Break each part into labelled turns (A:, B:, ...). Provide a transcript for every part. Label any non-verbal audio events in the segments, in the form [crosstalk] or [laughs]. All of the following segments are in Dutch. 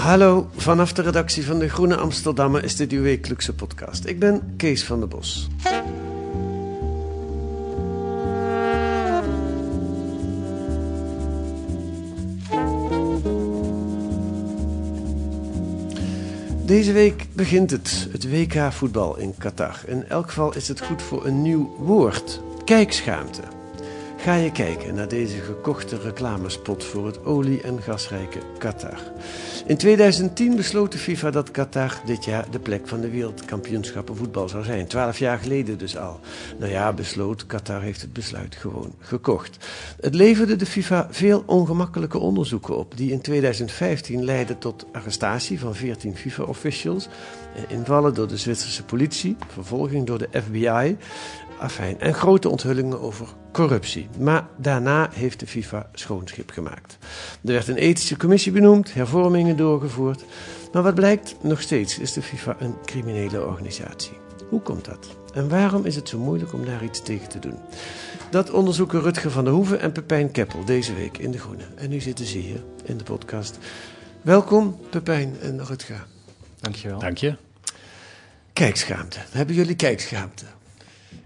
A: Hallo, vanaf de redactie van de Groene Amsterdammer is dit uw wekelijkse podcast. Ik ben Kees van der Bos. Deze week begint het, het WK voetbal in Qatar. In elk geval is het goed voor een nieuw woord: kijkschaamte. Ga je kijken naar deze gekochte reclamespot voor het olie- en gasrijke Qatar. In 2010 besloot de FIFA dat Qatar dit jaar de plek van de wereldkampioenschappen voetbal zou zijn. Twaalf jaar geleden dus al. Nou ja, besloot, Qatar heeft het besluit gewoon gekocht. Het leverde de FIFA veel ongemakkelijke onderzoeken op, die in 2015 leidden tot arrestatie van 14 FIFA-officials, eh, invallen door de Zwitserse politie, vervolging door de FBI, Afijn, en grote onthullingen over corruptie. Maar daarna heeft de FIFA schoon schip gemaakt. Er werd een ethische commissie benoemd, hervormingen doorgevoerd. Maar wat blijkt, nog steeds is de FIFA een criminele organisatie. Hoe komt dat? En waarom is het zo moeilijk om daar iets tegen te doen? Dat onderzoeken Rutger van der Hoeven en Pepijn Keppel deze week in De Groene. En nu zitten ze hier in de podcast. Welkom Pepijn en Rutger.
B: Dankjewel.
C: Dank je.
A: Kijkschaamte. Hebben jullie kijkschaamte?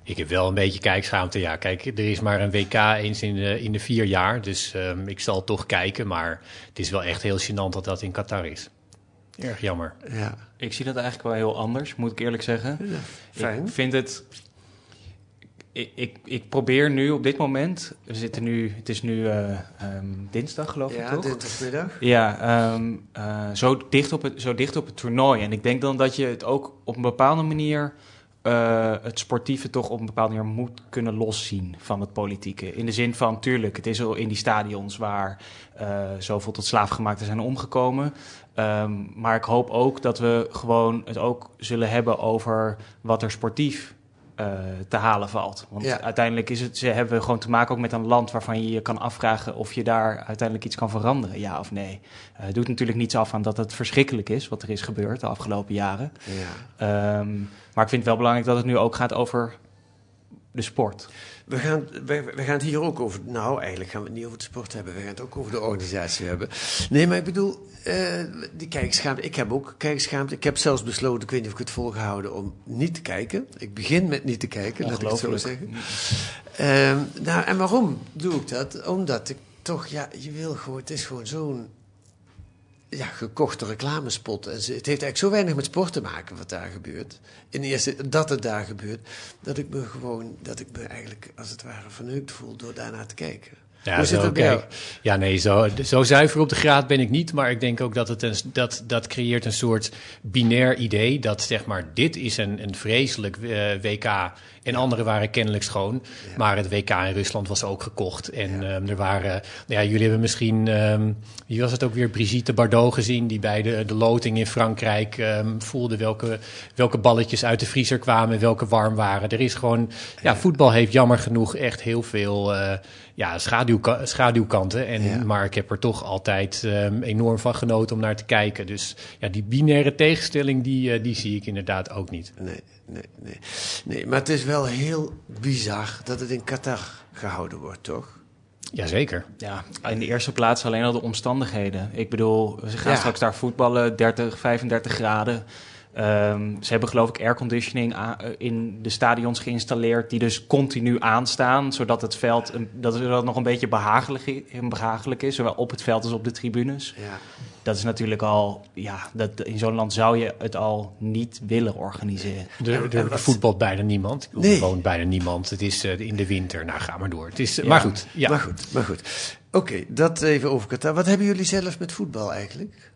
C: Ik heb wel een beetje kijkschaamte. Ja, kijk, er is maar een WK eens in de, in de vier jaar. Dus ehm, ik zal toch kijken. Maar het is wel echt heel gênant dat dat in Qatar is. Erg jammer.
A: Ja,
B: Ik zie dat eigenlijk wel heel anders, moet ik eerlijk zeggen.
A: fijn.
B: Ik vind het. Ik, ik, ik probeer nu op dit moment. We zitten nu. Het is nu eh, ehm, dinsdag, geloof ik
A: Ja,
B: toch?
A: dinsdagmiddag.
B: Ja, ehm, eh, zo, dicht op het, zo dicht op het toernooi. En ik denk dan dat je het ook op een bepaalde manier. Eh, het sportieve toch op een bepaalde manier moet kunnen loszien van het politieke. In de zin van, tuurlijk, het is al in die stadions waar eh, zoveel tot slaafgemaakten zijn omgekomen. Ehm, maar ik hoop ook dat we gewoon het ook zullen hebben over wat er sportief eh, te halen valt. Want
A: Ja.
B: uiteindelijk is het, ze hebben we gewoon te maken ook met een land waarvan je je kan afvragen of je daar uiteindelijk iets kan veranderen, ja of nee. Eh, het doet natuurlijk niets af aan dat het verschrikkelijk is wat er is gebeurd de afgelopen jaren.
A: Ja.
B: Ehm, maar ik vind het wel belangrijk dat het nu ook gaat over de sport.
A: We gaan, we, we gaan het hier ook over. Nou, eigenlijk gaan we het niet over de sport hebben. We gaan het ook over de organisatie hebben. Nee, maar ik bedoel, eh, die kijkschaamte. Ik heb ook kijkschaamte. Ik heb zelfs besloten, ik weet niet of ik het volgehouden, om niet te kijken. Ik begin met niet te kijken, laat ik het zo zeggen. Ehm, nou, en waarom doe ik dat? Omdat ik toch, ja, je wil gewoon, het is gewoon zo'n ja, gekochte reclamespot. En het heeft eigenlijk zo weinig met sport te maken wat daar gebeurt. In de eerste, dat het daar gebeurt, dat ik me gewoon, dat ik me eigenlijk als het ware verneukt voel door daarnaar te kijken.
C: Ja,
A: Hoe zit
C: zo,
A: dat bij jou?
C: kijk. Ja, nee, zo, zo zuiver op de graad ben ik niet. Maar ik denk ook dat het een, dat, dat creëert een soort binair idee. Dat zeg maar, dit is een, een vreselijk eh, WK. En andere waren kennelijk schoon. Maar het WK in Rusland was ook gekocht. En ehm, er waren. Ja, jullie hebben misschien. ehm, wie was het ook weer? Brigitte Bardot gezien. Die bij de, de loting in Frankrijk ehm, voelde welke, welke balletjes uit de vriezer kwamen. Welke warm waren. Er is gewoon. Ja, voetbal heeft jammer genoeg echt heel veel. eh, ja, schaduwka- schaduwkanten. En,
A: Ja.
C: Maar ik heb er toch altijd ehm, enorm van genoten om naar te kijken. Dus ja, die binaire tegenstelling, die, eh, die zie ik inderdaad ook niet.
A: Nee, nee, nee. Nee, maar het is wel heel bizar dat het in Qatar gehouden wordt, toch?
C: Jazeker.
B: Ja, in de eerste plaats alleen al de omstandigheden. Ik bedoel, ze gaan
A: Ja.
B: straks daar voetballen, 30, 35 graden. Ehm, ze hebben geloof ik airconditioning eh, in de stadions geïnstalleerd... die dus continu aanstaan, zodat het veld een, dat het nog een beetje behagelijk, is... zowel op het veld als op de tribunes.
A: Ja.
B: Dat is natuurlijk al... Ja, dat, in zo'n land zou je het al niet willen organiseren.
C: Er, er
A: wat-
C: voetbalt bijna niemand. Er
A: Nee.
C: woont bijna niemand. Het is eh, in de winter. Nou, ga maar door. Het is,
B: Ja.
C: Maar goed, ja.
A: Maar goed, maar goed. Oké, dat even over Qatar. Wat hebben jullie zelf met voetbal eigenlijk?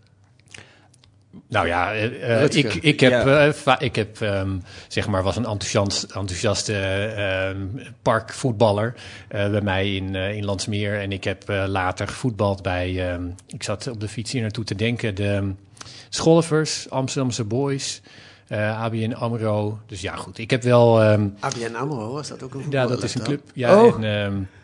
C: Nou ja, eh, eh, ik, ik heb,
B: Ja.
C: eh, ik heb ehm, zeg maar, was een enthousiast, enthousiaste ehm, parkvoetballer eh, bij mij in, eh, in Landsmeer. En ik heb eh, later gevoetbald bij, ehm, ik zat op de fiets hier naartoe te denken, de Scholvers, Amsterdamse Boys, eh, ABN AMRO. Dus ja, goed, ik heb wel... ehm,
A: ABN AMRO, was dat ook een
C: ja, dat is een club. Ja,
A: Oh.
C: en,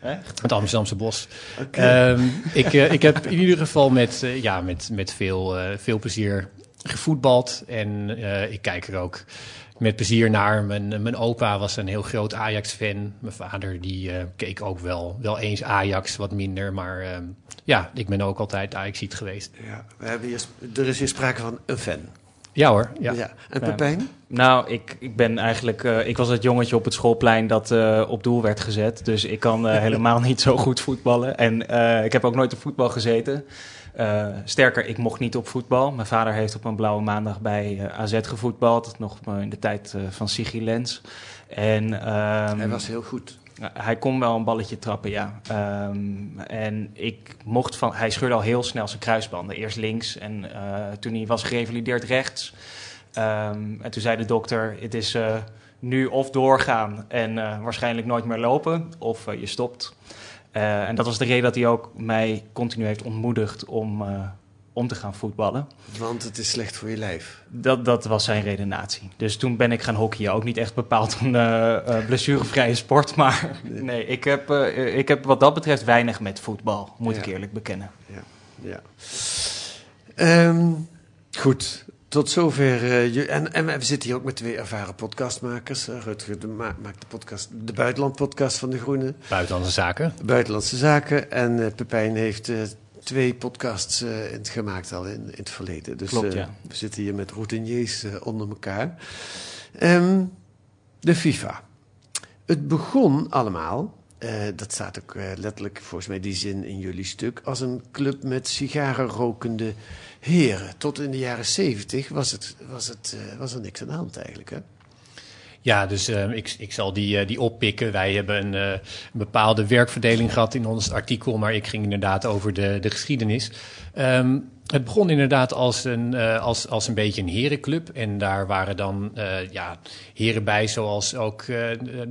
C: ehm, het Amsterdamse Bos. Ehm, ik, ik heb in ieder geval met, ja, met, met veel, eh, veel plezier gevoetbald. En eh, ik kijk er ook met plezier naar. Mijn, mijn opa was een heel groot Ajax-fan. Mijn vader die eh, keek ook wel, wel eens Ajax, wat minder. Maar ehm, ja, ik ben ook altijd Ajax-ziet geweest.
A: Ja, we hebben hier, er is hier sprake van een fan.
C: Ja hoor,
A: Ja.
C: ja.
A: En. Pepijn?
B: Nou, ik, ik ben eigenlijk... eh, ik was het jongetje op het schoolplein dat eh, op doel werd gezet. Dus ik kan [laughs] helemaal niet zo goed voetballen. En eh, ik heb ook nooit op voetbal gezeten. Eh, sterker, ik mocht niet op voetbal. Mijn vader heeft op een blauwe maandag bij eh, AZ gevoetbald. Nog in de tijd eh, van Siggy Lens. En, ehm,
A: Hij was heel goed.
B: Hij kon wel een balletje trappen, ja. Ehm, en ik mocht van... Hij scheurde al heel snel zijn kruisbanden. Eerst links en toen hij was gerevalideerd rechts. Ehm, en toen zei de dokter, het is nu of doorgaan en waarschijnlijk nooit meer lopen... of je stopt. Eh, en dat was de reden dat hij ook mij continu heeft ontmoedigd om, eh, om te gaan voetballen.
A: Want het is slecht voor je lijf.
B: Dat, dat was zijn redenatie. Dus toen ben ik gaan hockeyen. Ook niet echt bepaald een eh, blessurevrije sport. Maar [laughs] nee, ik heb, eh, ik heb wat dat betreft weinig met voetbal. Moet
A: Ja.
B: ik eerlijk bekennen.
A: Ja. Ehm, goed, tot zover. je- en, en we zitten hier ook met twee ervaren podcastmakers. Uh, Rutger de, ma- maakt de, podcast, de buitenlandpodcast van De Groene.
C: Buitenlandse zaken.
A: Buitenlandse Zaken. En eh, Pepijn heeft twee podcasts in het gemaakt al in, in het verleden. Dus
B: Klopt, ja.
A: we zitten hier met routiniers onder elkaar. Ehm, de FIFA. Het begon allemaal, eh, dat staat ook eh, letterlijk volgens mij die zin in jullie stuk, als een club met sigarenrokende heren. Tot in de jaren zeventig was, het, was, het, eh, was er niks aan de hand eigenlijk. Hè?
C: Ja, dus eh, ik, ik zal die, eh, die oppikken. Wij hebben een, eh, een bepaalde werkverdeling gehad in ons artikel, maar ik ging inderdaad over de, de geschiedenis. Ehm, het begon inderdaad als een, eh, als, als een beetje een herenclub. En daar waren dan ja, heren bij, zoals ook.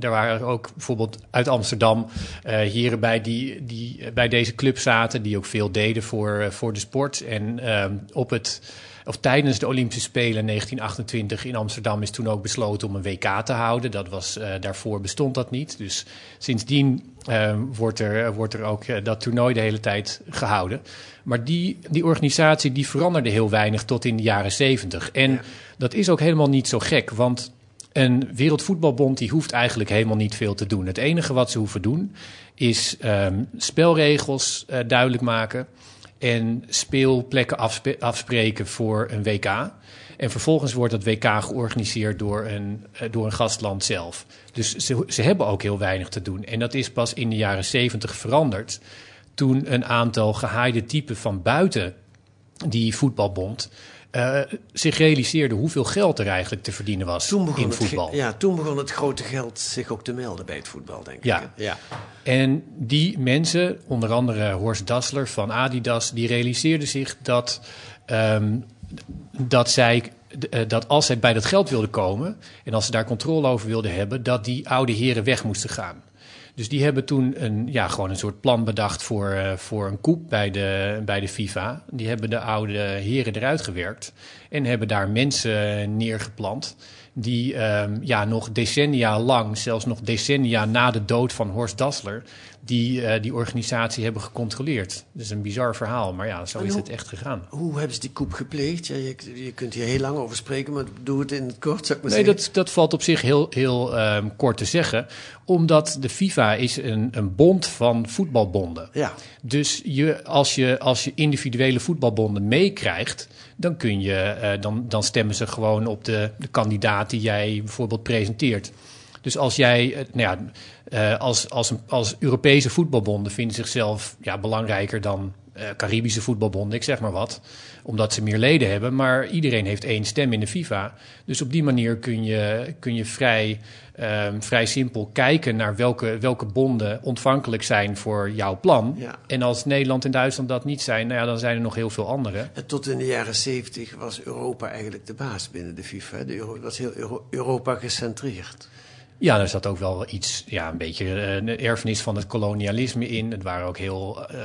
C: er waren ook bijvoorbeeld uit Amsterdam heren bij die, die bij deze club zaten, die ook veel deden voor, voor de sport. En ehm, op het of tijdens de Olympische Spelen in 1928 in Amsterdam is toen ook besloten om een WK te houden. Dat was, eh, daarvoor bestond dat niet. Dus sindsdien eh, wordt, er, wordt er ook eh, dat toernooi de hele tijd gehouden. Maar die, die organisatie die veranderde heel weinig tot in de jaren 70. En dat is ook helemaal niet zo gek, want een wereldvoetbalbond die hoeft eigenlijk helemaal niet veel te doen. Het enige wat ze hoeven doen is ehm, spelregels eh, duidelijk maken en speelplekken afspe- afspreken voor een WK. En vervolgens wordt dat WK georganiseerd door een, eh, door een gastland zelf. Dus ze, ze hebben ook heel weinig te doen. En dat is pas in de jaren 70 veranderd. Toen een aantal gehaaide typen van buiten die voetbalbond eh, zich realiseerde hoeveel geld er eigenlijk te verdienen was
A: Toen begon,
C: in
A: het,
C: voetbal.
A: ja, toen begon het grote geld zich ook te melden bij het voetbal, denk
C: Ja.
A: ik. ja.
C: En die mensen, onder andere Horst Dassler van Adidas, die realiseerden zich dat, ehm, dat zij. eh, Dat als zij bij dat geld wilden komen en als ze daar controle over wilden hebben, dat die oude heren weg moesten gaan. Dus die hebben toen een, ja, gewoon een soort plan bedacht voor, eh, voor een coup bij de, bij de FIFA. Die hebben de oude heren eruit gewerkt en hebben daar mensen neergeplant die ehm, ja, nog decennia lang, zelfs nog decennia na de dood van Horst Dassler, die, eh, die organisatie hebben gecontroleerd. Dat is een bizar verhaal, maar ja, zo
A: En
C: is
A: hoe-
C: het echt gegaan.
A: Hoe hebben ze die koep gepleegd? Ja, je, je kunt hier heel lang over spreken, maar doe het in het kort, zou ik maar
C: Nee,
A: zeggen.
C: dat, dat valt op zich heel, heel ehm, kort te zeggen. Omdat de FIFA FIFA is een, een bond van voetbalbonden.
A: Ja,
C: Dus je, als, je, als je individuele voetbalbonden meekrijgt, dan, kun je, eh, dan, dan stemmen ze gewoon op de, de kandidaat die jij bijvoorbeeld presenteert. Dus als jij, eh, nou ja, eh, als, als, een- als Europese voetbalbonden vinden zichzelf ja, belangrijker dan eh, Caribische voetbalbonden, ik zeg maar wat, omdat ze meer leden hebben. Maar iedereen heeft één stem in de FIFA. Dus op die manier kun je, kun je vrij, ehm, vrij simpel kijken naar welke, welke bonden ontvankelijk zijn voor jouw plan.
A: Ja.
C: En als Nederland en Duitsland dat niet zijn, nou ja, dan zijn er nog heel veel andere.
A: en tot in de jaren zeventig was Europa eigenlijk de baas binnen de FIFA. De Euro, het was heel Euro- Europa gecentreerd.
C: Ja, er zat ook wel iets, ja, een beetje eh, een erfenis van het kolonialisme in. Het waren ook heel eh,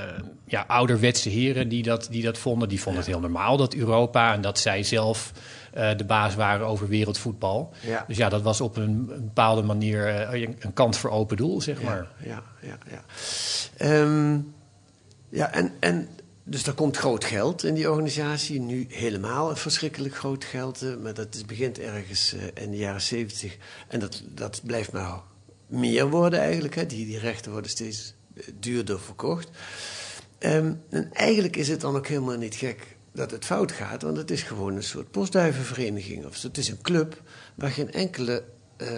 C: ja, ouderwetse heren die dat, die dat vonden. Die vonden het heel normaal dat Europa en dat zij zelf eh, de baas waren over wereldvoetbal.
A: Ja.
C: Dus ja, dat was op een, bepaalde manier een- een kant voor open doel, zeg maar.
A: Ja, ja, ja. Ja, Ehm, ja en, en dus er komt groot geld in die organisatie. Nu helemaal verschrikkelijk groot geld. eh, maar dat is, begint ergens eh, in de jaren zeventig. En dat, dat blijft maar meer worden eigenlijk. Hè. Die, die rechten worden steeds eh, duurder verkocht. Ehm, en eigenlijk is het dan ook helemaal niet gek dat het fout gaat. Want het is gewoon een soort postduivenvereniging. Of het is een club waar geen enkele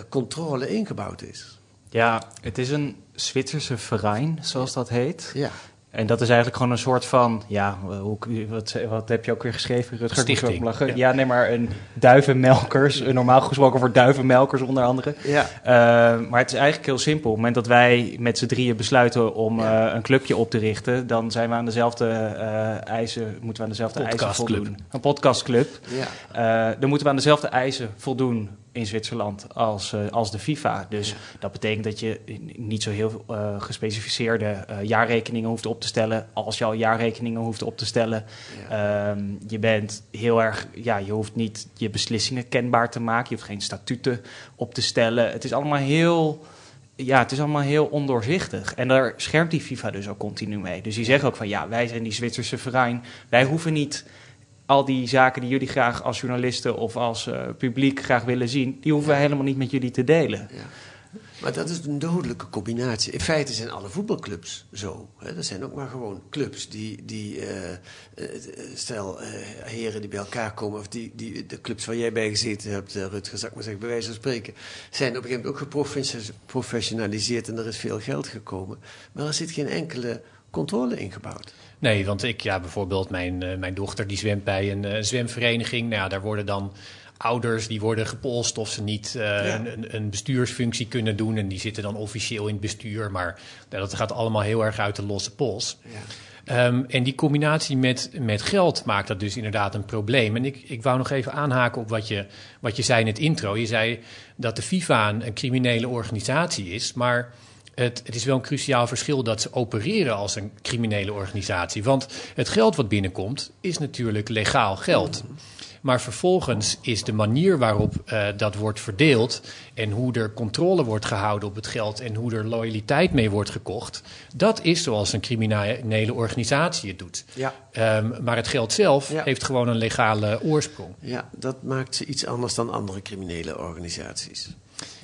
A: controle ingebouwd is.
B: Ja, het is een Zwitserse verein, zoals dat heet.
A: Ja.
B: En dat is eigenlijk gewoon een soort van, ja, hoe, wat, wat heb je ook weer geschreven, Rutger?
C: Stichting.
B: lachen.
C: Ja.
B: Ja. nee, maar een duivenmelkers, een normaal gesproken voor duivenmelkers onder andere.
A: Ja.
B: Eh, maar het is eigenlijk heel simpel. Op het moment dat wij met z'n drieën besluiten om
A: Ja.
B: eh, een clubje op te richten, dan zijn we aan dezelfde eh, eisen, moeten we aan dezelfde eisen voldoen. Een podcastclub.
A: Ja.
B: Dan moeten we aan dezelfde eisen voldoen in Zwitserland als, eh, als de FIFA. Dus dat betekent dat je niet zo heel eh, gespecificeerde eh, jaarrekeningen hoeft op te stellen. Als je al jaarrekeningen hoeft op te stellen. Ehm, je bent heel erg, ja, je hoeft niet je beslissingen kenbaar te maken. Je hoeft geen statuten op te stellen. Het is allemaal heel ja, het is allemaal heel ondoorzichtig. En daar schermt die FIFA dus ook continu mee. Dus die zeggen ook van ja, wij zijn die Zwitserse verein. Wij hoeven niet al die zaken die jullie graag als journalisten of als eh, publiek graag willen zien, die hoeven wij helemaal niet met jullie te delen.
A: Maar dat is een dodelijke combinatie. In feite zijn alle voetbalclubs zo. Hè. Dat zijn ook maar gewoon clubs die, die eh, eh, stel, heren die bij elkaar komen, of die, die, de clubs waar jij bij gezeten hebt, eh, Rutger, zal ik maar zeggen, bij wijze van spreken, zijn op een gegeven moment ook geprofessionaliseerd en er is veel geld gekomen. Maar er zit geen enkele controle ingebouwd.
C: Nee, want ik, ja, bijvoorbeeld mijn, eh, mijn dochter die zwemt bij een eh, zwemvereniging. Nou ja, daar worden dan ouders die worden gepolst of ze niet eh,
A: Ja.
C: een, een- bestuursfunctie kunnen doen. En die zitten dan officieel in het bestuur. Maar nou, dat gaat allemaal heel erg uit de losse pols.
A: Ja.
C: Ehm, en die combinatie met, met geld maakt dat dus inderdaad een probleem. En ik, ik wou nog even aanhaken op wat je, wat je zei in het intro. Je zei dat de FIFA een, een criminele organisatie is, maar het, het is wel een cruciaal verschil dat ze opereren als een criminele organisatie. Want het geld wat binnenkomt is natuurlijk legaal geld. Maar vervolgens is de manier waarop eh, dat wordt verdeeld en hoe er controle wordt gehouden op het geld en hoe er loyaliteit mee wordt gekocht, dat is zoals een criminele organisatie het doet.
A: Ja.
C: Ehm, maar het geld zelf
A: Ja.
C: heeft gewoon een legale oorsprong.
A: ja, dat maakt ze iets anders dan andere criminele organisaties.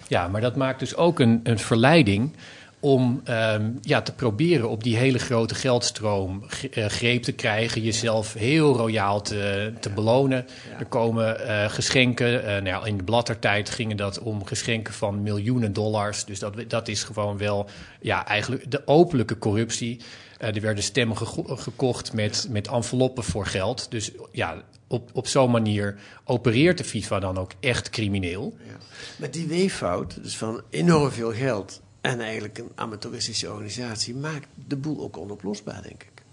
C: Ja, maar dat maakt dus ook een, een verleiding om ehm, ja, te proberen op die hele grote geldstroom eh, greep te krijgen, jezelf heel royaal te, te belonen. Er komen eh, geschenken, eh, nou ja, in de bladdertijd gingen dat om geschenken van miljoenen dollars. Dus dat, dat is gewoon wel ja, eigenlijk de openlijke corruptie. Er werden stemmen gekocht met, met enveloppen voor geld. Dus ja, op, op zo'n manier opereert de FIFA dan ook echt crimineel.
A: Ja. Maar die weeffout, dus van enorm veel geld en eigenlijk een amateuristische organisatie, maakt de boel ook onoplosbaar, denk ik.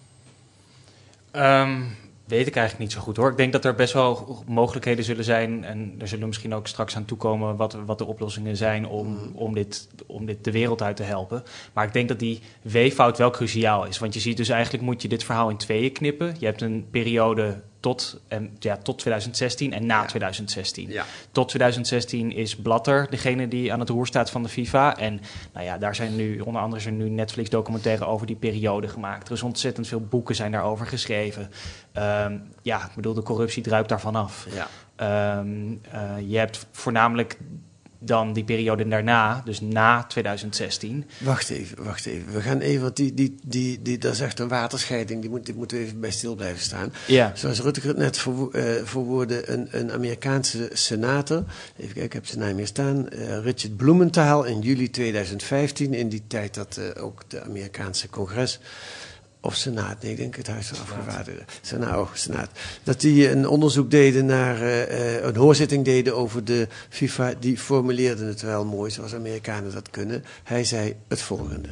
B: Ehm, weet ik eigenlijk niet zo goed hoor. Ik denk dat er best wel mogelijkheden zullen zijn. En er zullen misschien ook straks aan toekomen wat, wat de oplossingen zijn om, om, dit, om dit de wereld uit te helpen. Maar ik denk dat die weeffout wel cruciaal is. Want je ziet dus eigenlijk moet je dit verhaal in tweeën knippen. Je hebt een periode tot, en, ja, tot 2016 en na 2016.
A: Ja.
B: Tot 2016 is Blatter degene die aan het roer staat van de FIFA. En nou ja, daar zijn nu, onder andere er nu Netflix-documentaire over die periode gemaakt. Er is ontzettend veel boeken zijn daarover geschreven. Ehm, ja, ik bedoel, de corruptie druipt daarvan af.
A: Ja.
B: Ehm, eh, je hebt voornamelijk dan die periode daarna, dus na 2016.
A: Wacht even, wacht even. We gaan even, want die, die, die, die, dat is echt een waterscheiding, die, moet, die moeten we even bij stil blijven staan.
B: Ja.
A: Zoals Rutger het net uh, verwoordde, een, een Amerikaanse senator, even kijken, ik heb zijn naam hier staan, uh, Richard Blumenthal in juli 2015, in die tijd dat uh, ook de Amerikaanse congres of Senaat, nee, ik denk het Huis van Afgevaardigden. Senaat, oh, Senaat. Dat die een onderzoek deden naar, uh, een hoorzitting deden over de FIFA. Die formuleerden het wel mooi, zoals Amerikanen dat kunnen. Hij zei het volgende.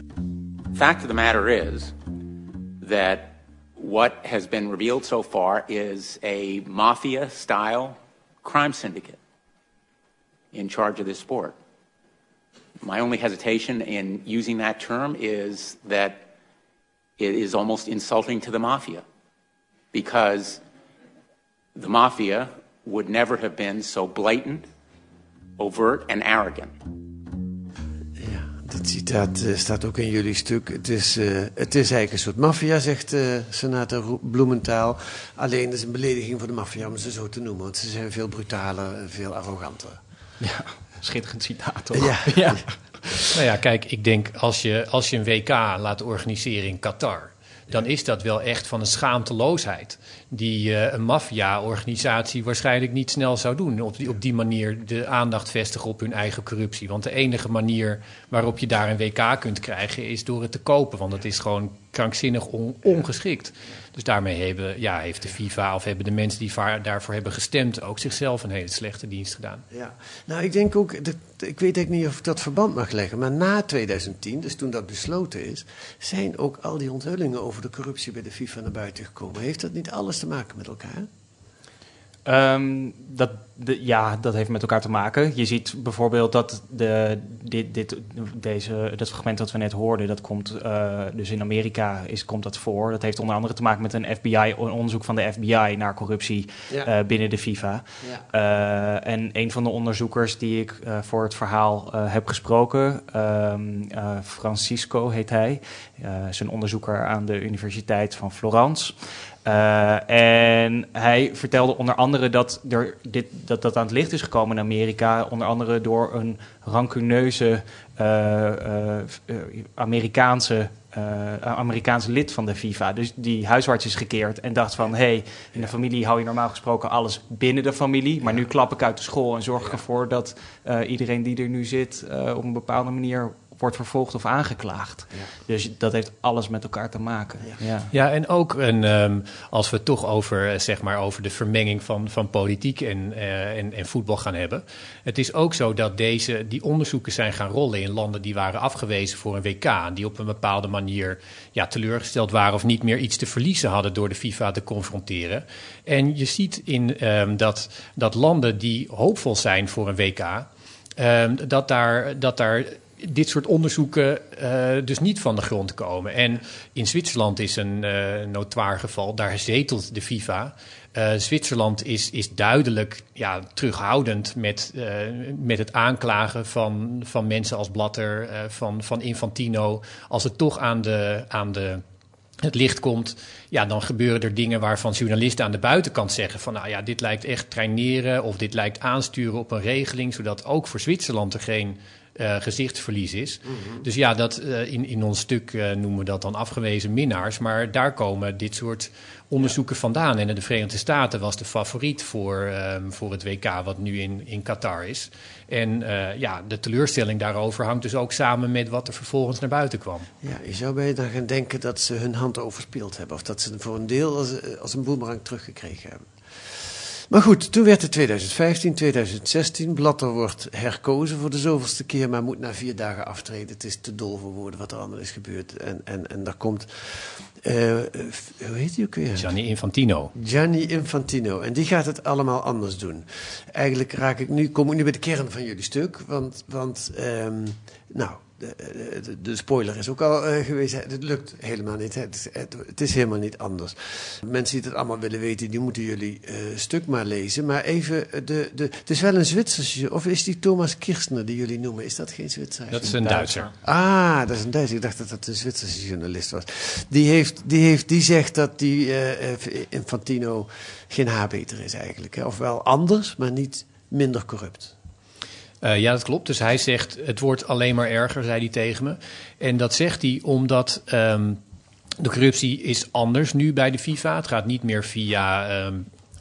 D: Fact of the matter is that what has been revealed so far is a mafia-style crime syndicate in charge of this sport. My only hesitation in using that term is that it is almost insulting to the mafia because the mafia would never have been so blatant, overt, and arrogant.
A: Ja, dat citaat uh, staat ook in jullie stuk. Het is, uh, het is eigenlijk een soort maffia, zegt uh, senator Bloementaal. Alleen het is een belediging voor de maffia om ze zo te noemen, want ze zijn veel brutaler en veel arroganter.
B: Ja, schitterend citaat toch?
A: Ja.
B: ja.
C: Nou ja, kijk, ik denk als je, als je een WK laat organiseren in Qatar, dan is dat wel echt van een schaamteloosheid. Die uh, een maffia-organisatie waarschijnlijk niet snel zou doen. Op die, op die manier de aandacht vestigen op hun eigen corruptie. Want de enige manier waarop je daar een WK kunt krijgen is door het te kopen. Want het is gewoon krankzinnig on, ongeschikt. Dus daarmee hebben, ja, heeft de FIFA of hebben de mensen die daarvoor hebben gestemd ook zichzelf een hele slechte dienst gedaan.
A: Ja, nou ik denk ook, ik weet eigenlijk niet of ik dat verband mag leggen, maar na 2010, dus toen dat besloten is, zijn ook al die onthullingen over de corruptie bij de FIFA naar buiten gekomen. Heeft dat niet alles te maken met elkaar?
B: Um, dat, de, ja, dat heeft met elkaar te maken. Je ziet bijvoorbeeld dat de, dit, dit, deze, dat fragment dat we net hoorden, dat komt uh, dus in Amerika is, komt dat voor. Dat heeft onder andere te maken met een FBI, een onderzoek van de FBI naar corruptie ja. uh, binnen de FIFA. Ja. Uh, en een van de onderzoekers die ik voor het verhaal heb gesproken, um, Francisco heet hij, is een onderzoeker aan de Universiteit van Florence. Uh, en hij vertelde onder andere dat, er dit, dat dat aan het licht is gekomen in Amerika, onder andere door een rancuneuze uh, uh, Amerikaanse, Amerikaanse lid van de FIFA. Dus die huisarts is gekeerd en dacht van, hé, hey, in de familie hou je normaal gesproken alles binnen de familie, maar nu klap ik uit de school en zorg ervoor dat iedereen die er nu zit op een bepaalde manier wordt vervolgd of aangeklaagd. Ja. Dus dat heeft alles met elkaar te maken.
C: Ja, ja. ja en ook een, um, als we het toch over, zeg maar, over de vermenging van, van politiek en, uh, en, en, voetbal gaan hebben. Het is ook zo dat deze, die onderzoeken zijn gaan rollen in landen die waren afgewezen voor een WK. Die op een bepaalde manier ja, teleurgesteld waren of niet meer iets te verliezen hadden door de FIFA te confronteren. En je ziet in um, dat, dat landen die hoopvol zijn voor een WK. Um, dat, daar, dat daar dit soort onderzoeken uh, dus niet van de grond komen. En in Zwitserland is een uh, notoir geval, daar zetelt de FIFA. Uh, Zwitserland is, is duidelijk ja, terughoudend met, met het aanklagen van, van mensen als Blatter, van, van Infantino. Als het toch aan de, aan de het licht komt, ja, dan gebeuren er dingen waarvan journalisten aan de buitenkant zeggen van nou ja, dit lijkt echt traineren of dit lijkt aansturen op een regeling, zodat ook voor Zwitserland er geen uh, gezichtsverlies is. Mm -hmm. Dus ja, dat, uh, in, in ons stuk uh, noemen we dat dan afgewezen minnaars. Maar daar komen dit soort onderzoeken ja. vandaan. En de Verenigde Staten was de favoriet voor, um, voor het WK, wat nu in, in Qatar is. En ja, de teleurstelling daarover hangt dus ook samen met wat er vervolgens naar buiten kwam.
A: Ja, je zou bij dan gaan denken dat ze hun hand overspeeld hebben. Of dat ze voor een deel als, als een boemerang teruggekregen hebben. Maar goed, toen werd het 2015, 2016. Blatter wordt herkozen voor de zoveelste keer, maar moet na vier dagen aftreden. Het is te dol voor woorden wat er allemaal is gebeurd. En, en, en daar komt, uh, hoe heet hij ook weer?
C: Gianni Infantino.
A: Gianni Infantino. En die gaat het allemaal anders doen. Eigenlijk raak ik nu, kom ik nu bij de kern van jullie stuk. Want, want um, nou, de, de, de, spoiler is ook al uh, geweest. Het lukt helemaal niet. Het, het, het, is helemaal niet anders. Mensen die het allemaal willen weten, die moeten jullie uh, stuk maar lezen. Maar even, de, de, het is wel een Zwitserse, of is die Thomas Kirchner die jullie noemen? Is dat geen Zwitser?
C: Dat is een Duitser.
A: Ah, dat is een Duitser. Ik dacht dat dat een Zwitserse journalist was. Die, die, heeft, die zegt dat die uh, Infantino geen haarbeter is eigenlijk. Hè? Ofwel anders, maar niet minder corrupt.
C: Uh, ja, dat klopt. Dus hij zegt, het wordt alleen maar erger, zei hij tegen me. En dat zegt hij omdat um, de corruptie is anders nu bij de FIFA. Het gaat niet meer via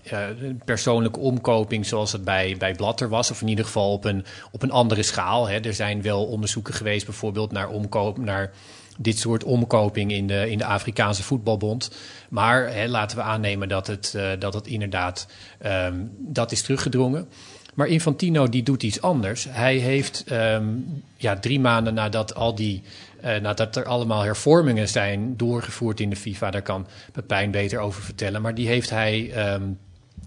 C: uh, persoonlijke omkoping zoals het bij, bij Blatter was. Of in ieder geval op een, op een andere schaal. Hè. Er zijn wel onderzoeken geweest bijvoorbeeld naar, omkoop, naar dit soort omkoping in de, in de Afrikaanse voetbalbond. Maar hè, laten we aannemen dat het, uh, dat het inderdaad um, dat is teruggedrongen. Maar Infantino die doet iets anders. Hij heeft um, ja, drie maanden nadat al die uh, nadat er allemaal hervormingen zijn doorgevoerd in de FIFA, daar kan Pepijn beter over vertellen. Maar die heeft hij um,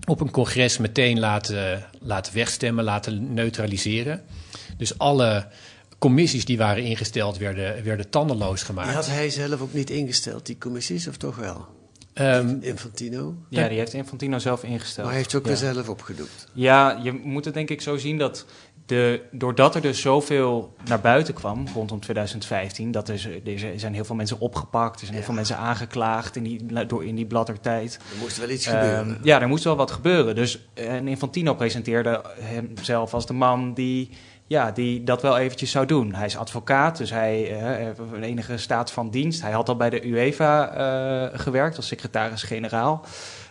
C: op een congres meteen laten, laten wegstemmen, laten neutraliseren. Dus alle commissies die waren ingesteld werden, werden tandenloos gemaakt.
A: Die had hij zelf ook niet ingesteld, die commissies, of toch wel?
C: Um,
A: Infantino?
B: Ja, die heeft Infantino zelf ingesteld.
A: Maar hij heeft het ook
B: ja.
A: weer zelf opgedoekt.
B: Ja, je moet het denk ik zo zien dat de, doordat er dus zoveel naar buiten kwam rondom 2015, dat er, er zijn heel veel mensen opgepakt, er zijn
A: Ja.
B: heel veel mensen aangeklaagd in die, door, in die bladdertijd.
A: Er moest wel iets
B: Ehm,
A: gebeuren.
B: ja, er moest wel wat gebeuren. Dus en Infantino presenteerde hemzelf als de man die, ja, die dat wel eventjes zou doen. Hij is advocaat, dus hij eh, heeft een enige staat van dienst. Hij had al bij de UEFA eh, gewerkt als secretaris-generaal.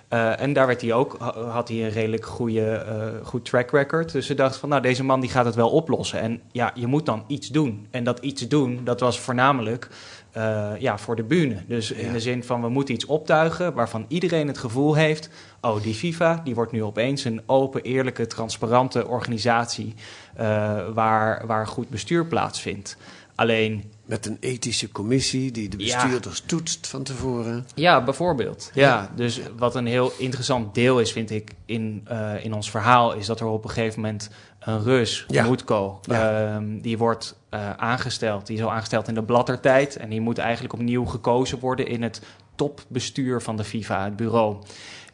B: Eh, en daar werd hij ook, ha- had hij een redelijk goede, eh, goed track record. Dus ze dachten van, nou, deze man die gaat het wel oplossen. En ja, je moet dan iets doen. En dat iets doen, dat was voornamelijk eh, ja, voor de bühne. Dus in
A: Ja.
B: de zin van, we moeten iets optuigen waarvan iedereen het gevoel heeft... oh, die FIFA, die wordt nu opeens een open, eerlijke, transparante organisatie... eh, waar, waar goed bestuur plaatsvindt. Alleen,
A: Met een ethische commissie die de
B: Ja.
A: bestuurders toetst van tevoren.
B: Ja, bijvoorbeeld. Ja, dus wat een heel interessant deel is, vind ik, in, eh, in ons verhaal, is dat er op een gegeven moment een Rus,
A: Ja.
B: Moetko,
A: Ja.
B: ehm, die wordt eh, aangesteld. Die is al aangesteld in de bladdertijd en die moet eigenlijk opnieuw gekozen worden in het topbestuur van de FIFA, het bureau.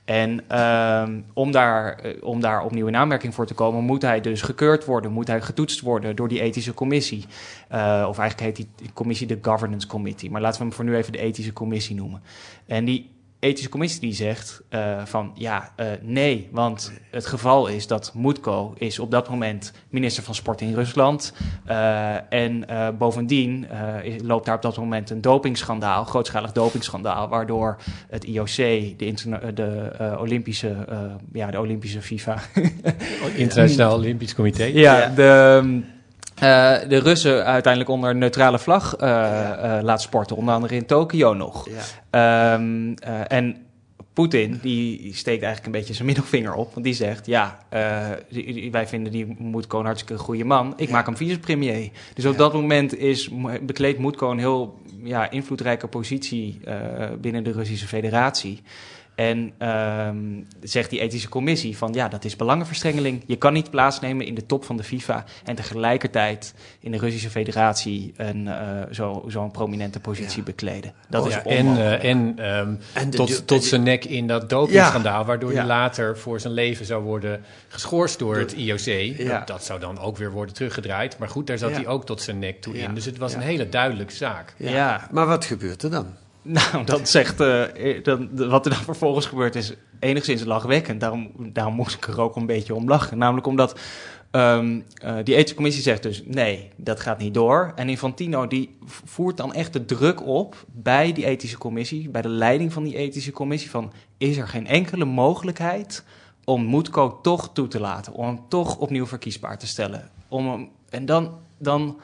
B: En ehm, om, daar, eh, om daar opnieuw in aanmerking voor te komen, moet hij dus gekeurd worden, moet hij getoetst worden door die ethische commissie. Eh, of eigenlijk heet die commissie de Governance Committee. Maar laten we hem voor nu even de ethische commissie noemen. En die ethische commissie die zegt eh, van ja, eh, nee, want het geval is dat Moetko is op dat moment minister van Sport in Rusland. Eh, en eh, bovendien eh, loopt daar op dat moment een dopingschandaal, grootschalig dopingschandaal, waardoor het IOC, de, interna- de eh, Olympische, eh, ja, de Olympische FIFA,
C: Internationaal [laughs] Olympisch Comité.
B: ja, de, eh, de Russen uiteindelijk onder een neutrale vlag eh, eh, laat sporten, onder andere in Tokio nog.
A: Ja.
B: Ehm, eh, en Poetin, die steekt eigenlijk een beetje zijn middelvinger op. Want die zegt, ja, die- wij vinden die Moetko een hartstikke goede man. Ik
A: Ja.
B: maak hem vicepremier. Dus op dat moment is, bekleedt Moetko een heel ja, invloedrijke positie binnen de Russische federatie. En ehm, zegt die ethische commissie van ja, dat is belangenverstrengeling. Je kan niet plaatsnemen in de top van de FIFA en tegelijkertijd in de Russische federatie een, eh, zo, zo'n prominente positie
A: Ja.
B: bekleden. Dat is
C: Ja, en
B: onmogelijk.
C: eh, en ehm,
A: En de-
C: tot,
A: de-
C: tot
A: de-
C: zijn nek in dat dopingschandaal, waardoor
A: Ja.
C: hij later voor zijn leven zou worden geschorst door het IOC.
A: Ja.
C: Dat, dat zou dan ook weer worden teruggedraaid. Maar goed, daar zat
A: Ja.
C: hij ook tot zijn nek toe
A: Ja.
C: in. Dus het was
A: Ja.
C: een hele duidelijke zaak.
A: Ja.
B: Ja.
A: Maar wat gebeurt er dan? [laughs]
B: Nou, dat zegt, eh, eh, wat er dan vervolgens gebeurt is enigszins lachwekkend. Daarom, daarom moest ik er ook een beetje om lachen. Namelijk omdat eh, die ethische commissie zegt dus nee, dat gaat niet door. En Infantino die voert dan echt de druk op bij die ethische commissie, bij de leiding van die ethische commissie van is er geen enkele mogelijkheid om Moetko toch toe te laten, om hem toch opnieuw verkiesbaar te stellen. Om hem, en dan, dan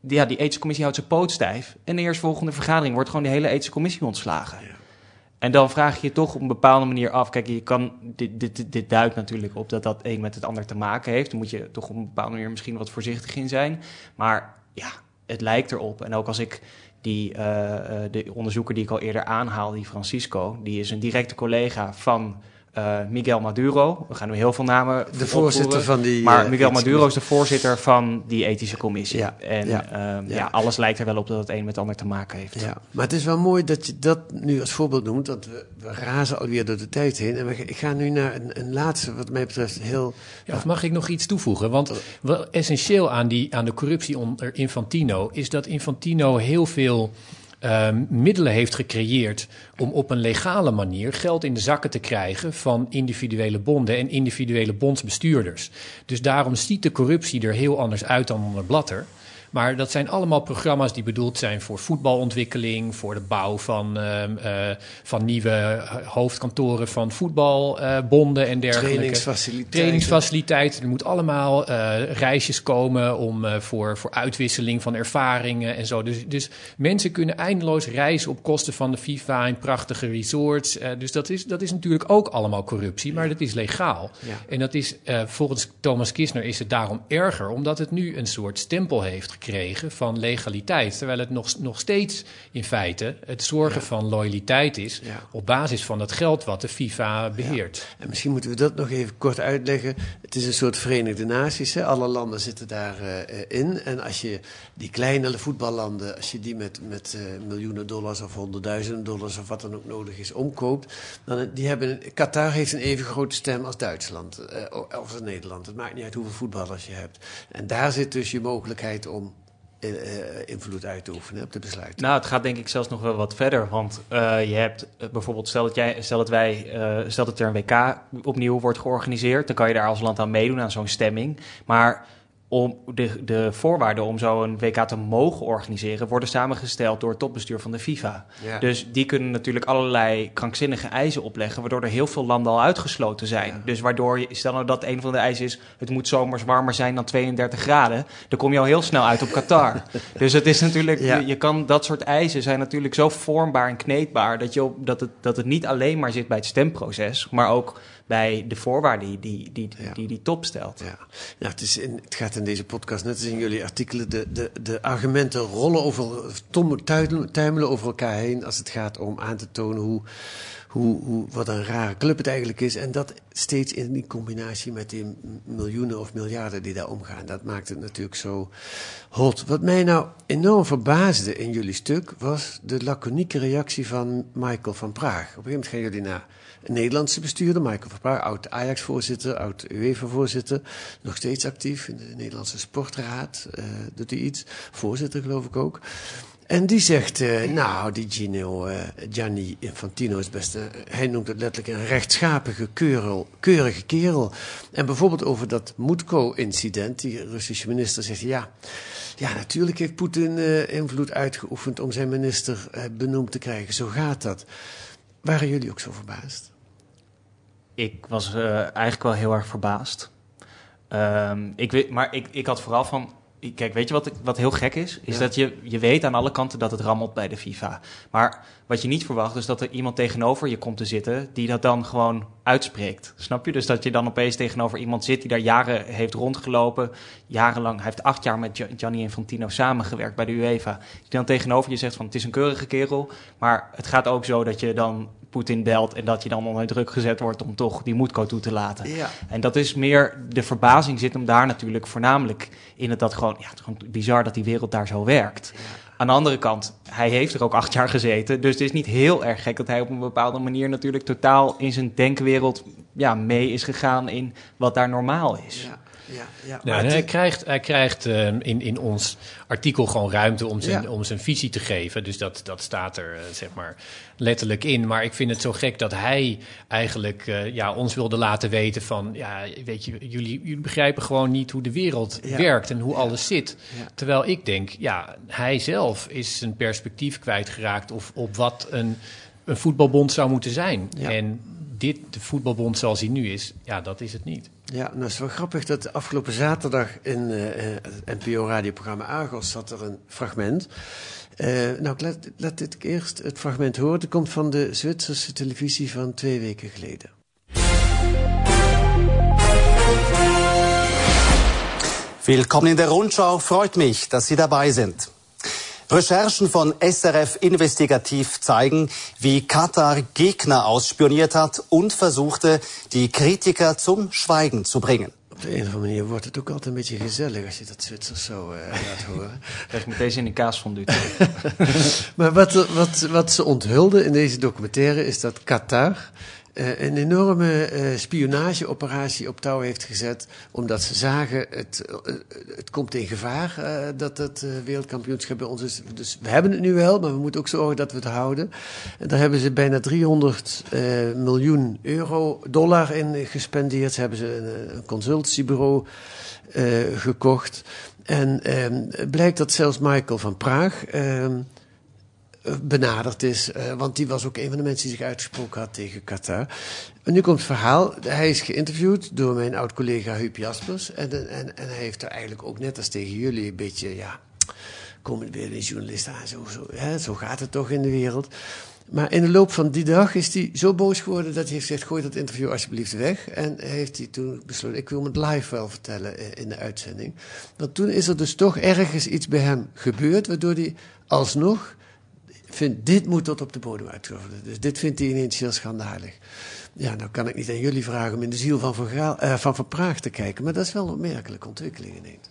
B: ja, die ethische commissie houdt zijn poot stijf. En de eerstvolgende vergadering wordt gewoon de hele ethische commissie ontslagen. En dan vraag je je toch op een bepaalde manier af. Kijk, je kan, dit, dit, dit, dit duidt natuurlijk op dat dat een met het ander te maken heeft. Dan moet je toch op een bepaalde manier misschien wat voorzichtig in zijn. Maar ja, het lijkt erop. En ook als ik die, eh, eh, de onderzoeker die ik al eerder aanhaal, die Francisco, die is een directe collega van eh, Miguel Maduro. We gaan nu heel veel namen
A: De voorzitter van die...
B: Maar
A: eh,
B: Miguel Maduro is de voorzitter van die ethische commissie.
A: Ja,
B: En
A: ja,
B: ja,
A: ja.
B: ja, alles lijkt er wel op dat het een met het ander te maken heeft.
A: Ja, maar het is wel mooi dat je dat nu als voorbeeld noemt, want we, we razen alweer door de tijd heen. En we, ik ga nu naar een, een laatste, wat mij betreft, heel...
C: Ja, of mag ik nog iets toevoegen? Want wel essentieel aan, die, aan de corruptie onder Infantino is dat Infantino heel veel ehm, middelen heeft gecreëerd om op een legale manier geld in de zakken te krijgen van individuele bonden en individuele bondsbestuurders. Dus daarom ziet de corruptie er heel anders uit dan onder Blatter. Maar dat zijn allemaal programma's die bedoeld zijn voor voetbalontwikkeling, voor de bouw van, ehm, eh, van nieuwe eh, hoofdkantoren van voetbalbonden en dergelijke.
A: Trainingsfaciliteiten.
C: Trainingsfaciliteiten. Er moet allemaal eh, reisjes komen om, eh, voor, voor uitwisseling van ervaringen en zo. Dus, dus mensen kunnen eindeloos reizen op kosten van de FIFA in prachtige resorts. Eh, dus dat is, dat is natuurlijk ook allemaal corruptie, maar dat is legaal.
A: Ja.
C: En dat is, eh, volgens Thomas Kisner is het daarom erger, omdat het nu een soort stempel heeft gekregen van legaliteit. Terwijl het nog, nog steeds in feite het zorgen van loyaliteit is
A: Ja.
C: op basis van het geld wat de FIFA beheert.
A: En misschien moeten we dat nog even kort uitleggen. Het is een soort Verenigde Naties. Hè? Alle landen zitten daarin. en als je die kleine voetballanden, als je die met, met eh, miljoenen dollars of honderdduizenden dollars of wat dan ook nodig is omkoopt, dan eh, die hebben, Qatar heeft een even grote stem als Duitsland eh, of als Nederland. Het maakt niet uit hoeveel voetballers je hebt. En daar zit dus je mogelijkheid om eh, eh, invloed uit te oefenen op de besluiten.
B: Nou, het gaat denk ik zelfs nog wel wat verder. Want eh, je hebt eh, bijvoorbeeld, stel dat, jij, stel dat wij, eh, stel dat er een WK opnieuw wordt georganiseerd, dan kan je daar als land aan meedoen aan zo'n stemming. Maar om de, de voorwaarden om zo'n WK te mogen organiseren worden samengesteld door het topbestuur van de FIFA.
A: Ja.
B: Dus die kunnen natuurlijk allerlei krankzinnige eisen opleggen, waardoor er heel veel landen al uitgesloten zijn. Dus waardoor, stel nou dat een van de eisen is, het moet zomers warmer zijn dan 32 graden, dan kom je al heel snel uit op Qatar. [laughs] dus het is natuurlijk,
A: Ja.
B: je, je kan, dat soort eisen zijn natuurlijk zo vormbaar en kneedbaar, dat, je dat, het, dat het niet alleen maar zit bij het stemproces, maar ook bij de voorwaarden die die, die,
A: Ja.
B: die, die top stelt.
A: Ja, ja het, is in, het gaat in deze podcast, net als in jullie artikelen, de, de, de argumenten rollen over, tuimelen over elkaar heen als het gaat om aan te tonen hoe, hoe, wat een rare club het eigenlijk is. En dat steeds in die combinatie met die miljoenen of miljarden die daar omgaan. Dat maakt het natuurlijk zo hot. Wat mij nou enorm verbaasde in jullie stuk was de laconieke reactie van Michael van Praag. Op een gegeven moment gaan jullie naar een Nederlandse bestuurder, Michael van Praag, oud Ajax-voorzitter, oud UEFA-voorzitter, nog steeds actief in de Nederlandse Sportraad, eh, doet hij iets, voorzitter geloof ik ook. En die zegt, eh, nou, die Gino, eh, Gianni Infantino is best, hij noemt het letterlijk een rechtschapige, keurel, keurige kerel. En bijvoorbeeld over dat Mutko-incident, die Russische minister zegt, ja, ja, natuurlijk heeft Poetin eh, invloed uitgeoefend om zijn minister benoemd te krijgen. Zo gaat dat. Waren jullie ook zo verbaasd?
B: Ik was eigenlijk wel heel erg verbaasd. Ehm, ik weet, maar ik, ik had vooral van. Kijk, weet je wat, wat heel gek is? Is
A: Ja.
B: dat je, je weet aan alle kanten dat het rammelt bij de FIFA. Maar wat je niet verwacht, is dat er iemand tegenover je komt te zitten die dat dan gewoon uitspreekt. Snap je? Dus dat je dan opeens tegenover iemand zit die daar jaren heeft rondgelopen. Jarenlang, hij heeft acht jaar met Gi- Gianni Infantino samengewerkt bij de UEFA. Die dan tegenover je zegt van het is een keurige kerel. Maar het gaat ook zo dat je dan Poetin belt en dat je dan onder druk gezet wordt om toch die Moetko toe te laten.
A: Ja.
B: En dat is meer, de verbazing zit hem daar natuurlijk voornamelijk in het dat gewoon, ja, het is gewoon bizar dat die wereld daar zo werkt. Aan de andere kant, hij heeft er ook acht jaar gezeten, dus het is niet heel erg gek dat hij op een bepaalde manier natuurlijk totaal in zijn denkwereld ja, mee is gegaan in wat daar normaal is.
A: Ja, ja, ja. Het-
C: hij krijgt, hij krijgt eh, in, in ons artikel gewoon ruimte om zijn,
A: Ja.
C: om zijn visie te geven. Dus dat, dat staat er eh, zeg maar letterlijk in. Maar ik vind het zo gek dat hij eigenlijk eh, ja, ons wilde laten weten van... ja, weet je, jullie, jullie begrijpen gewoon niet hoe de wereld
A: Ja.
C: werkt en hoe alles zit. Terwijl ik denk, ja, hij zelf is zijn perspectief kwijtgeraakt... of op wat een, een voetbalbond zou moeten zijn. En dit, de voetbalbond zoals hij nu is, ja, dat is het niet.
A: Ja, nou is wel grappig dat afgelopen zaterdag in eh, eh, het NPO-radioprogramma Argos zat er een fragment. Eh, nou, laat, laat dit eerst het fragment horen. Het komt van de Zwitserse televisie van twee weken geleden.
E: Willkommen in der Rundschau. Freut mich, dass Sie dabei sind. Recherchen von SRF Investigativ zeigen, wie Katar Gegner ausspioniert hat und versuchte, die Kritiker zum Schweigen zu bringen.
A: Op de een of andere manier wordt het ook altijd een beetje gezellig als je dat Zwitsers zo eh, [laughs] laat horen.
B: Krijg ik meteen in kaasfondue. [laughs]
A: maar wat, wat, wat ze onthulden in deze documentaire is dat Qatar een enorme eh, spionageoperatie op touw heeft gezet. Omdat ze zagen, het, eh, het komt in gevaar eh, dat het eh, wereldkampioenschap bij ons is. Dus we hebben het nu wel, maar we moeten ook zorgen dat we het houden. En daar hebben ze bijna 300 eh, miljoen euro, dollar in gespendeerd. Ze hebben ze een, consultiebureau eh, gekocht. En ehm, blijkt dat zelfs Michael van Praag ehm, benaderd is. eh, want die was ook een van de mensen die zich uitgesproken had tegen Qatar. En nu komt het verhaal. Hij is geïnterviewd door mijn oud-collega Huub Jaspers. En, en, en hij heeft er eigenlijk ook net als tegen jullie een beetje... Ja, komen weer de journalisten aan. Zo, zo, hè, zo gaat het toch in de wereld. Maar in de loop van die dag is hij zo boos geworden dat hij heeft gezegd: gooi dat interview alsjeblieft weg. En heeft hij toen besloten: ik wil het live wel vertellen eh, in de uitzending. Want toen is er dus toch ergens iets bij hem gebeurd, waardoor hij alsnog vindt: dit moet tot op de bodem uitgevoerd worden. Dus dit vindt hij ineens heel schandalig. Ja, nou kan ik niet aan jullie vragen om in de ziel van Van, eh, Praag te kijken, maar dat is wel een opmerkelijke ontwikkeling ineens.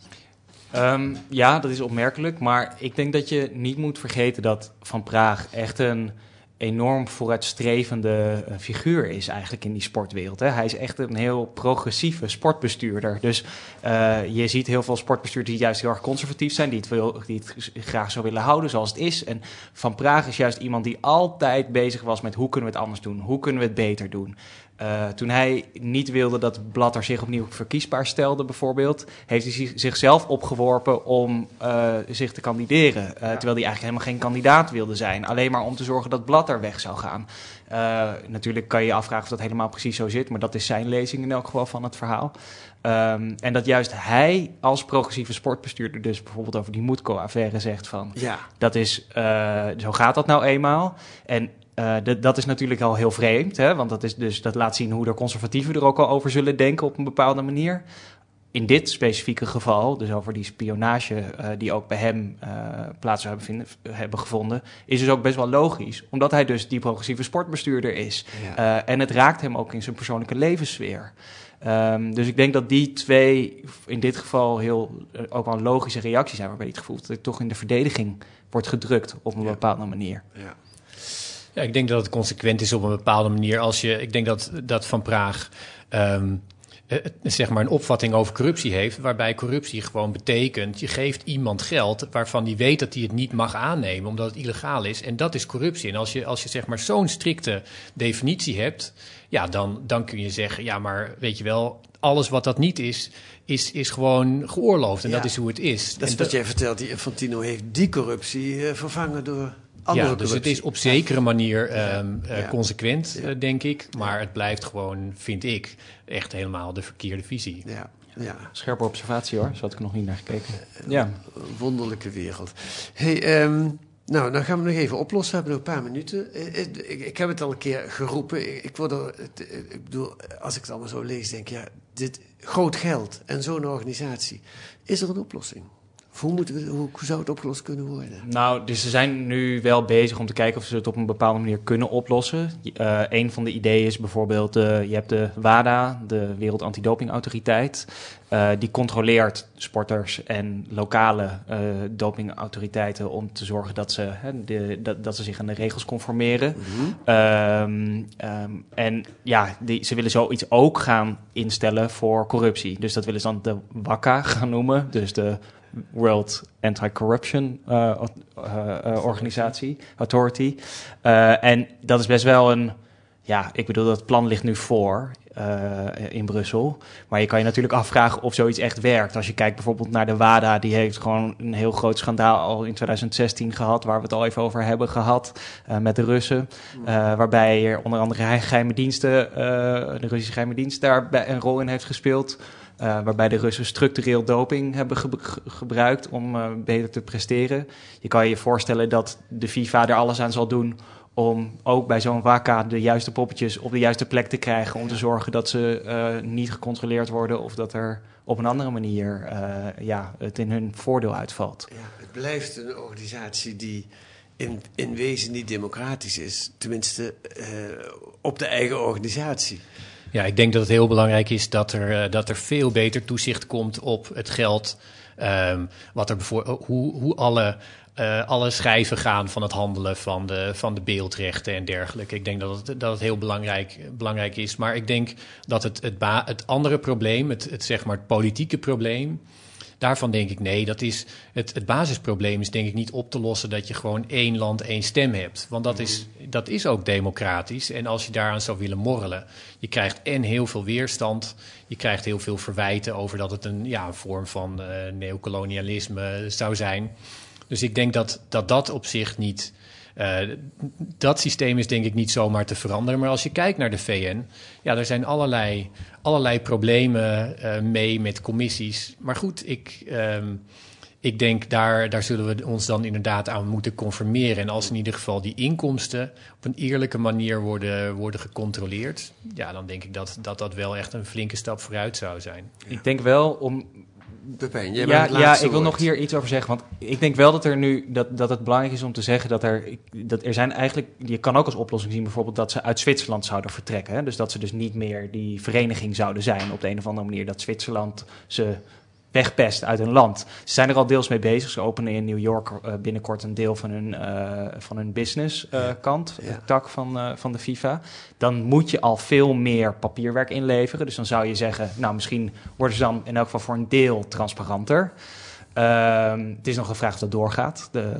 B: Ehm, ja, dat is opmerkelijk. Maar ik denk dat je niet moet vergeten dat Van Praag echt een enorm vooruitstrevende eh, figuur is eigenlijk in die sportwereld. Hè. Hij is echt een heel progressieve sportbestuurder. Dus eh, je ziet heel veel sportbestuurders die juist heel erg conservatief zijn, die het, die het graag zo willen houden zoals het is. En Van Praag is juist iemand die altijd bezig was met hoe kunnen we het anders doen, hoe kunnen we het beter doen. Uh, toen hij niet wilde dat Blatter zich opnieuw verkiesbaar stelde, bijvoorbeeld, heeft hij zich- zichzelf opgeworpen om uh, zich te kandideren. Uh, Terwijl hij eigenlijk helemaal geen kandidaat wilde zijn. Alleen maar om te zorgen dat Blatter weg zou gaan. Natuurlijk kan je je afvragen of dat helemaal precies zo zit, maar dat is zijn lezing in elk geval van het verhaal. Um, en dat juist hij als progressieve sportbestuurder, dus bijvoorbeeld over die Moetko-affaire, zegt van
A: Ja.
B: dat is, zo gaat dat nou eenmaal. En uh, de, dat is natuurlijk al heel vreemd, hè? want dat, is dus, dat laat zien hoe de conservatieven er ook al over zullen denken op een bepaalde manier. In dit specifieke geval, dus over die spionage uh, die ook bij hem uh, plaats zou hebben, vinden, hebben gevonden, is dus ook best wel logisch. Omdat hij dus die progressieve sportbestuurder is. Ja. En het raakt hem ook in zijn persoonlijke levenssfeer. Um, dus ik denk dat die twee in dit geval heel ook wel een logische reactie zijn, waarbij het gevoel dat hij toch in de verdediging wordt gedrukt op een ja. bepaalde manier.
A: Ja.
C: Ja, ik denk dat het consequent is op een bepaalde manier. Als je, ik denk dat, dat Van Praag um, zeg maar een opvatting over corruptie heeft, waarbij corruptie gewoon betekent, je geeft iemand geld waarvan die weet dat hij het niet mag aannemen, omdat het illegaal is. En dat is corruptie. En als je, als je zeg maar zo'n strikte definitie hebt, ja, dan, dan kun je zeggen, ja, maar weet je wel, alles wat dat niet is, is, is gewoon geoorloofd. En ja. dat is hoe het is.
A: Dat is
C: en
A: wat jij vertelt, die Infantino heeft die corruptie uh, vervangen door
C: ja, dus het is op zekere manier um, ja. uh, consequent, ja. uh, denk ik. Maar het blijft gewoon, vind ik, echt helemaal de verkeerde visie.
A: Ja. Ja.
B: Scherpe observatie hoor, zo had ik nog niet naar gekeken. Ja.
A: Wonderlijke wereld. Hey, um, nou, dan gaan we nog even oplossen. We hebben nog een paar minuten. Ik, ik, ik heb het al een keer geroepen. Ik, ik, word er, ik bedoel, als ik het allemaal zo lees, denk ik, ja, dit groot geld en zo'n organisatie. Is er een oplossing? Hoe, moeten we, hoe zou het opgelost kunnen worden?
B: Nou, dus ze zijn nu wel bezig om te kijken of ze het op een bepaalde manier kunnen oplossen. Uh, een van de ideeën is bijvoorbeeld, uh, je hebt de WADA, de Wereld Antidopingautoriteit. Uh, die controleert sporters en lokale dopingautoriteiten om te zorgen dat ze, hè, de, dat, dat, ze zich aan de regels conformeren. Mm-hmm. Um, um, en ja, die, ze willen zoiets ook gaan instellen voor corruptie. Dus dat willen ze dan de WACA gaan noemen, dus de World Anti-Corruption uh, uh, uh, Organisatie, Authority. en dat is best wel een, ja, ik bedoel, dat plan ligt nu voor in Brussel. Maar je kan je natuurlijk afvragen of zoiets echt werkt. Als je kijkt bijvoorbeeld naar de WADA, die heeft gewoon een heel groot schandaal al in 2016 gehad, waar we het al even over hebben gehad met de Russen. waarbij er onder andere geheime diensten, de Russische geheime dienst daar een rol in heeft gespeeld. Uh, waarbij de Russen structureel doping hebben ge ge gebruikt om uh, beter te presteren. Je kan je voorstellen dat de FIFA er alles aan zal doen om ook bij zo'n WACA de juiste poppetjes op de juiste plek te krijgen. Om te zorgen dat ze uh, niet gecontroleerd worden of dat er op een andere manier ja, het in hun voordeel uitvalt.
A: Ja, het blijft een organisatie die in, in wezen niet democratisch is. Tenminste, op de eigen organisatie.
C: Ja, ik denk dat het heel belangrijk is dat er, uh, dat er veel beter toezicht komt op het geld. Um, wat er bijvoorbeeld, hoe, hoe alle, uh, alle schijven gaan van het handelen van de, van de beeldrechten en dergelijke. Ik denk dat het, dat het heel belangrijk, belangrijk is. Maar ik denk dat het, het, het andere probleem, het, het, zeg maar het politieke probleem. Daarvan denk ik nee, dat is het, het basisprobleem is denk ik niet op te lossen dat je gewoon één land, één stem hebt. Want dat is, dat is ook democratisch. En als je daaraan zou willen morrelen, je krijgt en heel veel weerstand, je krijgt heel veel verwijten over dat het een, ja, een vorm van uh, neocolonialisme zou zijn. Dus ik denk dat dat, dat op zich niet. Uh, dat systeem is denk ik niet zomaar te veranderen. Maar als je kijkt naar de VN, ja, er zijn allerlei, allerlei problemen uh, mee met commissies. Maar goed, ik, um, ik denk daar, daar zullen we ons dan inderdaad aan moeten conformeren. En als in ieder geval die inkomsten op een eerlijke manier worden, worden gecontroleerd, ja, dan denk ik dat, dat dat wel echt een flinke stap vooruit zou zijn.
B: Ik denk wel om
A: Pepijn, jij
B: ja,
A: bent
B: ja, ik wil nog hier iets over zeggen. Want ik denk wel dat er nu dat, dat het belangrijk is om te zeggen dat er, dat er zijn eigenlijk. Je kan ook als oplossing zien bijvoorbeeld dat ze uit Zwitserland zouden vertrekken. Hè? Dus dat ze dus niet meer die vereniging zouden zijn op de een of andere manier. Dat Zwitserland ze wegpest uit hun land. Ze zijn er al deels mee bezig. Ze openen in New York uh, binnenkort een deel van hun, uh, van hun business uh, kant, ja. tak van, van de FIFA. Dan moet je al veel meer papierwerk inleveren. Dus dan zou je zeggen, nou misschien worden ze dan in elk geval voor een deel transparanter. Uh, het is nog een vraag of dat doorgaat, de,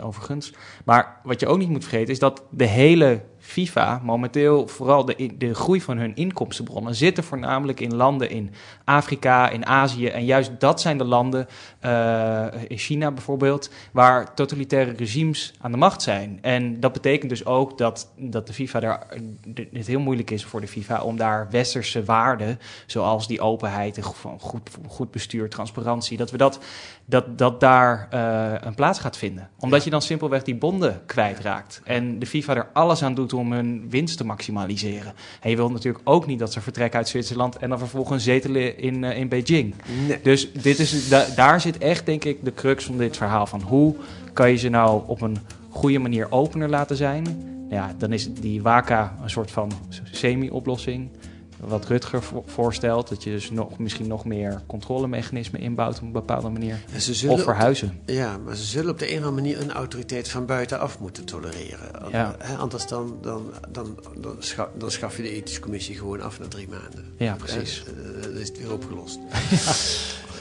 B: overigens. Maar wat je ook niet moet vergeten is dat de hele FIFA momenteel, vooral de, de groei van hun inkomstenbronnen, zitten voornamelijk in landen in Afrika, in Azië. En juist dat zijn de landen, uh, in China bijvoorbeeld, waar totalitaire regimes aan de macht zijn. En dat betekent dus ook dat, dat de FIFA daar, het heel moeilijk is voor de FIFA om daar westerse waarden, zoals die openheid, goed, goed bestuur, transparantie, dat we dat dat, dat daar uh, een plaats gaat vinden. Omdat ja. je dan simpelweg die bonden kwijtraakt. En de FIFA er alles aan doet om hun winst te maximaliseren. En je wilt natuurlijk ook niet dat ze vertrekken uit Zwitserland... en dan vervolgens zetelen in, uh, in Beijing.
A: Nee.
B: Dus dit is, da, daar zit echt, denk ik, de crux van dit verhaal. Van hoe kan je ze nou op een goede manier opener laten zijn... Ja, dan is die WACA een soort van semi-oplossing wat Rutger voorstelt. Dat je dus nog, misschien nog meer controlemechanismen inbouwt op een bepaalde manier. of verhuizen.
A: Ja, maar ze zullen op de een of andere manier een autoriteit van buitenaf moeten tolereren.
B: Ja.
A: He, anders dan, dan, dan, dan, schaf, dan schaf je de ethische commissie gewoon af na drie maanden.
B: Ja, precies.
A: Uh, dan is het weer opgelost.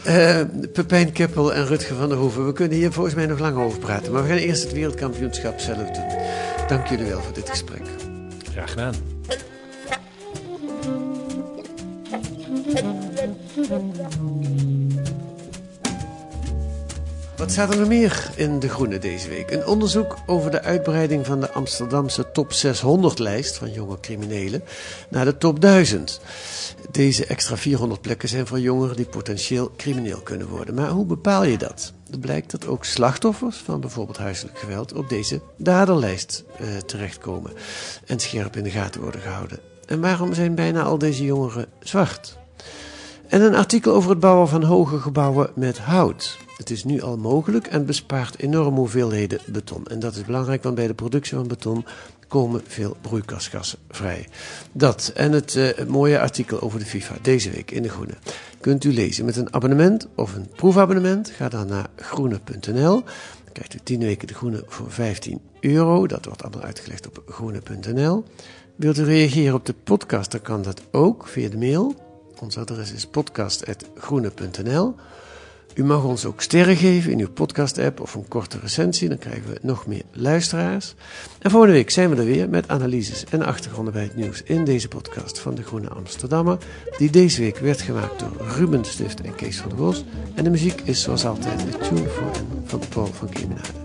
A: Uh, [laughs] Pepijn Keppel en Rutger van der Hoeven. We kunnen hier volgens mij nog lang over praten. Maar we gaan eerst het wereldkampioenschap zelf doen. Dank jullie wel voor dit gesprek.
C: Graag gedaan.
A: Wat staat er nog meer in De Groene deze week? Een onderzoek over de uitbreiding van de Amsterdamse top 600-lijst van jonge criminelen naar de top 1000. Deze extra 400 plekken zijn voor jongeren die potentieel crimineel kunnen worden. Maar hoe bepaal je dat? Het blijkt dat ook slachtoffers van bijvoorbeeld huiselijk geweld op deze daderlijst uh, terechtkomen en scherp in de gaten worden gehouden. En waarom zijn bijna al deze jongeren zwart? En een artikel over het bouwen van hoge gebouwen met hout. Het is nu al mogelijk en bespaart enorme hoeveelheden beton. En dat is belangrijk, want bij de productie van beton komen veel broeikasgassen vrij. Dat en het, het mooie artikel over de FIFA deze week in De Groene kunt u lezen met een abonnement of een proefabonnement. Ga dan naar groene.nl. Krijgt u 10 weken De Groene voor 15 euro. Dat wordt allemaal uitgelegd op groene.nl. Wilt u reageren op de podcast, dan kan dat ook via de mail. Ons adres is podcast.groene.nl. U mag ons ook sterren geven in uw podcast-app of een korte recensie, dan krijgen we nog meer luisteraars. En volgende week zijn we er weer met analyses en achtergronden bij het nieuws in deze podcast van de Groene Amsterdammer, die deze week werd gemaakt door Ruben Stift en Kees van der Bos. En de muziek is zoals altijd de Tune van Paul van Kemenade.